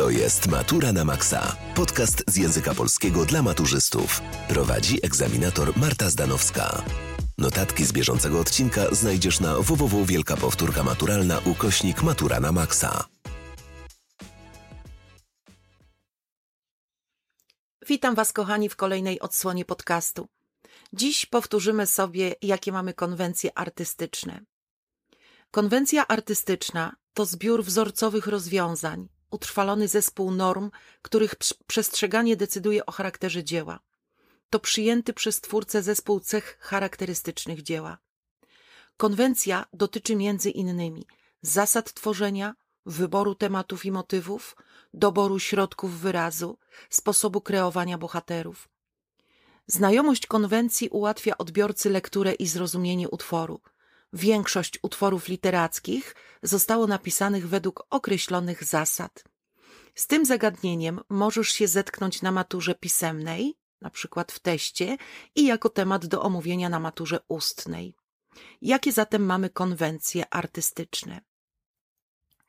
To jest Matura na Maxa. Podcast z języka polskiego dla maturzystów. Prowadzi egzaminator Marta Zdanowska. Notatki z bieżącego odcinka znajdziesz na www Wielka Powtórka Maturalna ukośnik Matura na Maxa. Witam Was, kochani, w kolejnej odsłonie podcastu. Dziś powtórzymy sobie, jakie mamy konwencje artystyczne. Konwencja artystyczna to zbiór wzorcowych rozwiązań, utrwalony zespół norm, których przestrzeganie decyduje o charakterze dzieła. To przyjęty przez twórcę zespół cech charakterystycznych dzieła. Konwencja dotyczy między innymi zasad tworzenia, wyboru tematów i motywów, doboru środków wyrazu, sposobu kreowania bohaterów. Znajomość konwencji ułatwia odbiorcy lekturę i zrozumienie utworu. Większość utworów literackich zostało napisanych według określonych zasad. Z tym zagadnieniem możesz się zetknąć na maturze pisemnej, na przykład w teście, i jako temat do omówienia na maturze ustnej. Jakie zatem mamy konwencje artystyczne?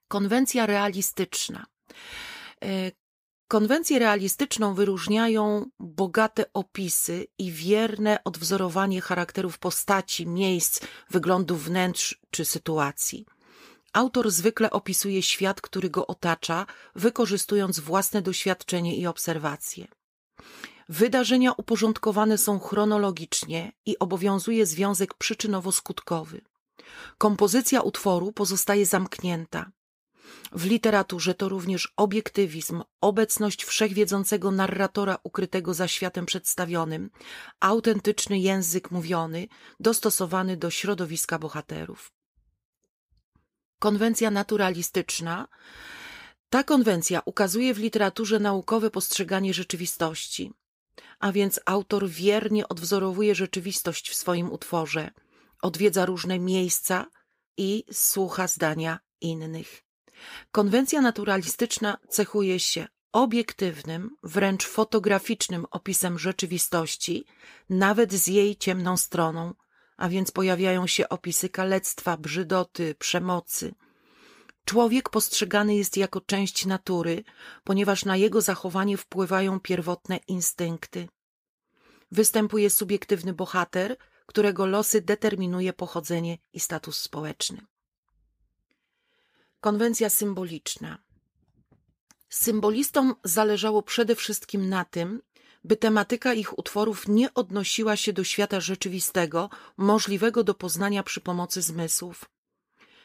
Konwencja realistyczna. Konwencję realistyczną wyróżniają bogate opisy i wierne odwzorowanie charakterów postaci, miejsc, wyglądów wnętrz czy sytuacji. Autor zwykle opisuje świat, który go otacza, wykorzystując własne doświadczenie i obserwacje. Wydarzenia uporządkowane są chronologicznie i obowiązuje związek przyczynowo-skutkowy. Kompozycja utworu pozostaje zamknięta. W literaturze to również obiektywizm, obecność wszechwiedzącego narratora ukrytego za światem przedstawionym, autentyczny język mówiony, dostosowany do środowiska bohaterów. Konwencja naturalistyczna. Ta konwencja ukazuje w literaturze naukowe postrzeganie rzeczywistości, a więc autor wiernie odwzorowuje rzeczywistość w swoim utworze, odwiedza różne miejsca i słucha zdania innych. Konwencja naturalistyczna cechuje się obiektywnym, wręcz fotograficznym opisem rzeczywistości, nawet z jej ciemną stroną, a więc pojawiają się opisy kalectwa, brzydoty, przemocy. Człowiek postrzegany jest jako część natury, ponieważ na jego zachowanie wpływają pierwotne instynkty. Występuje subiektywny bohater, którego losy determinuje pochodzenie i status społeczny. Konwencja symboliczna. Symbolistom zależało przede wszystkim na tym, by tematyka ich utworów nie odnosiła się do świata rzeczywistego, możliwego do poznania przy pomocy zmysłów.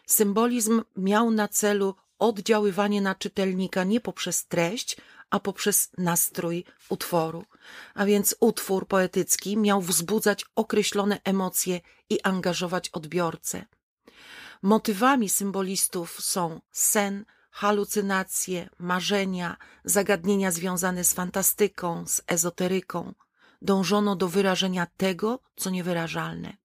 Symbolizm miał na celu oddziaływanie na czytelnika nie poprzez treść, a poprzez nastrój utworu. A więc utwór poetycki miał wzbudzać określone emocje i angażować odbiorcę. Motywami symbolistów są sen, halucynacje, marzenia, zagadnienia związane z fantastyką, z ezoteryką. Dążono do wyrażenia tego, co niewyrażalne.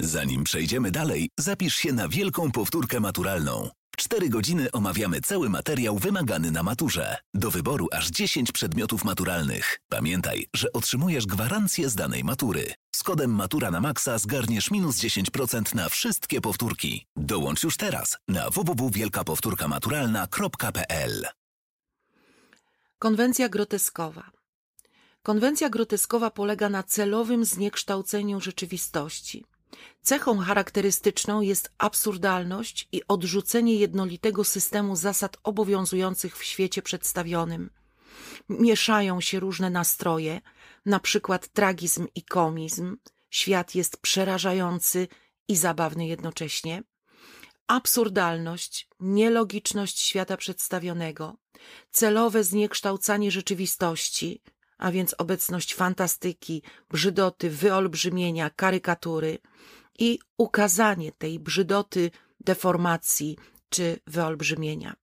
Zanim przejdziemy dalej, zapisz się na wielką powtórkę maturalną. Cztery godziny omawiamy cały materiał wymagany na maturze. Do wyboru aż 10 przedmiotów maturalnych. Pamiętaj, że otrzymujesz gwarancję z danej matury. Z kodem Matura na Maxa zgarniesz minus 10% na wszystkie powtórki. Dołącz już teraz na www.wielkapowtórkamaturalna.pl Konwencja groteskowa. Konwencja groteskowa polega na celowym zniekształceniu rzeczywistości. Cechą charakterystyczną jest absurdalność i odrzucenie jednolitego systemu zasad obowiązujących w świecie przedstawionym. Mieszają się różne nastroje, na przykład tragizm i komizm. Świat jest przerażający i zabawny jednocześnie. Absurdalność, nielogiczność świata przedstawionego, celowe zniekształcanie rzeczywistości, a więc obecność fantastyki, brzydoty, wyolbrzymienia, karykatury i ukazanie tej brzydoty, deformacji czy wyolbrzymienia.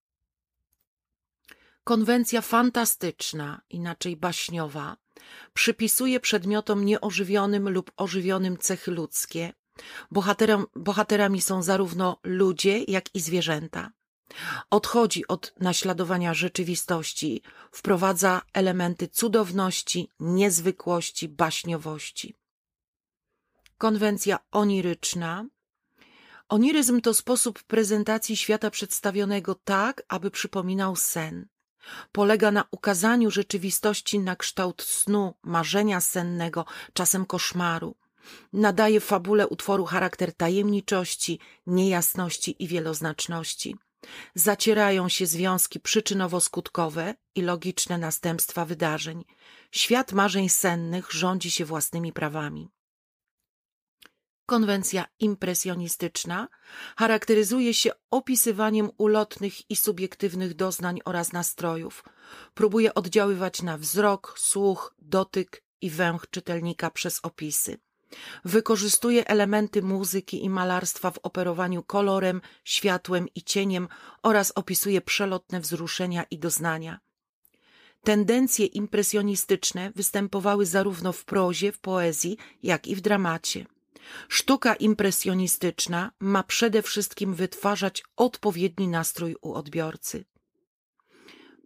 Konwencja fantastyczna, inaczej baśniowa, przypisuje przedmiotom nieożywionym lub ożywionym cechy ludzkie. Bohaterom, bohaterami są zarówno ludzie, jak i zwierzęta. Odchodzi od naśladowania rzeczywistości, wprowadza elementy cudowności, niezwykłości, baśniowości. Konwencja oniryczna. Oniryzm to sposób prezentacji świata przedstawionego tak, aby przypominał sen. Polega na ukazaniu rzeczywistości na kształt snu, marzenia sennego, czasem koszmaru. Nadaje fabule utworu charakter tajemniczości, niejasności i wieloznaczności. Zacierają się związki przyczynowo-skutkowe i logiczne następstwa wydarzeń. Świat marzeń sennych rządzi się własnymi prawami. Konwencja impresjonistyczna charakteryzuje się opisywaniem ulotnych i subiektywnych doznań oraz nastrojów. Próbuje oddziaływać na wzrok, słuch, dotyk i węch czytelnika przez opisy. Wykorzystuje elementy muzyki i malarstwa w operowaniu kolorem, światłem i cieniem oraz opisuje przelotne wzruszenia i doznania. Tendencje impresjonistyczne występowały zarówno w prozie, w poezji, jak i w dramacie. Sztuka impresjonistyczna ma przede wszystkim wytwarzać odpowiedni nastrój u odbiorcy.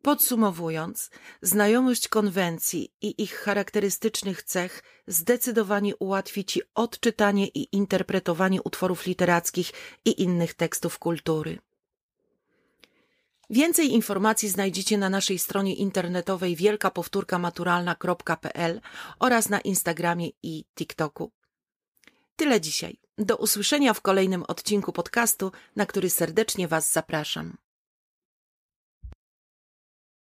Podsumowując, znajomość konwencji i ich charakterystycznych cech zdecydowanie ułatwi Ci odczytanie i interpretowanie utworów literackich i innych tekstów kultury. Więcej informacji znajdziecie na naszej stronie internetowej wielkapowtórkamaturalna.pl oraz na Instagramie i TikToku. Tyle dzisiaj. Do usłyszenia w kolejnym odcinku podcastu, na który serdecznie Was zapraszam.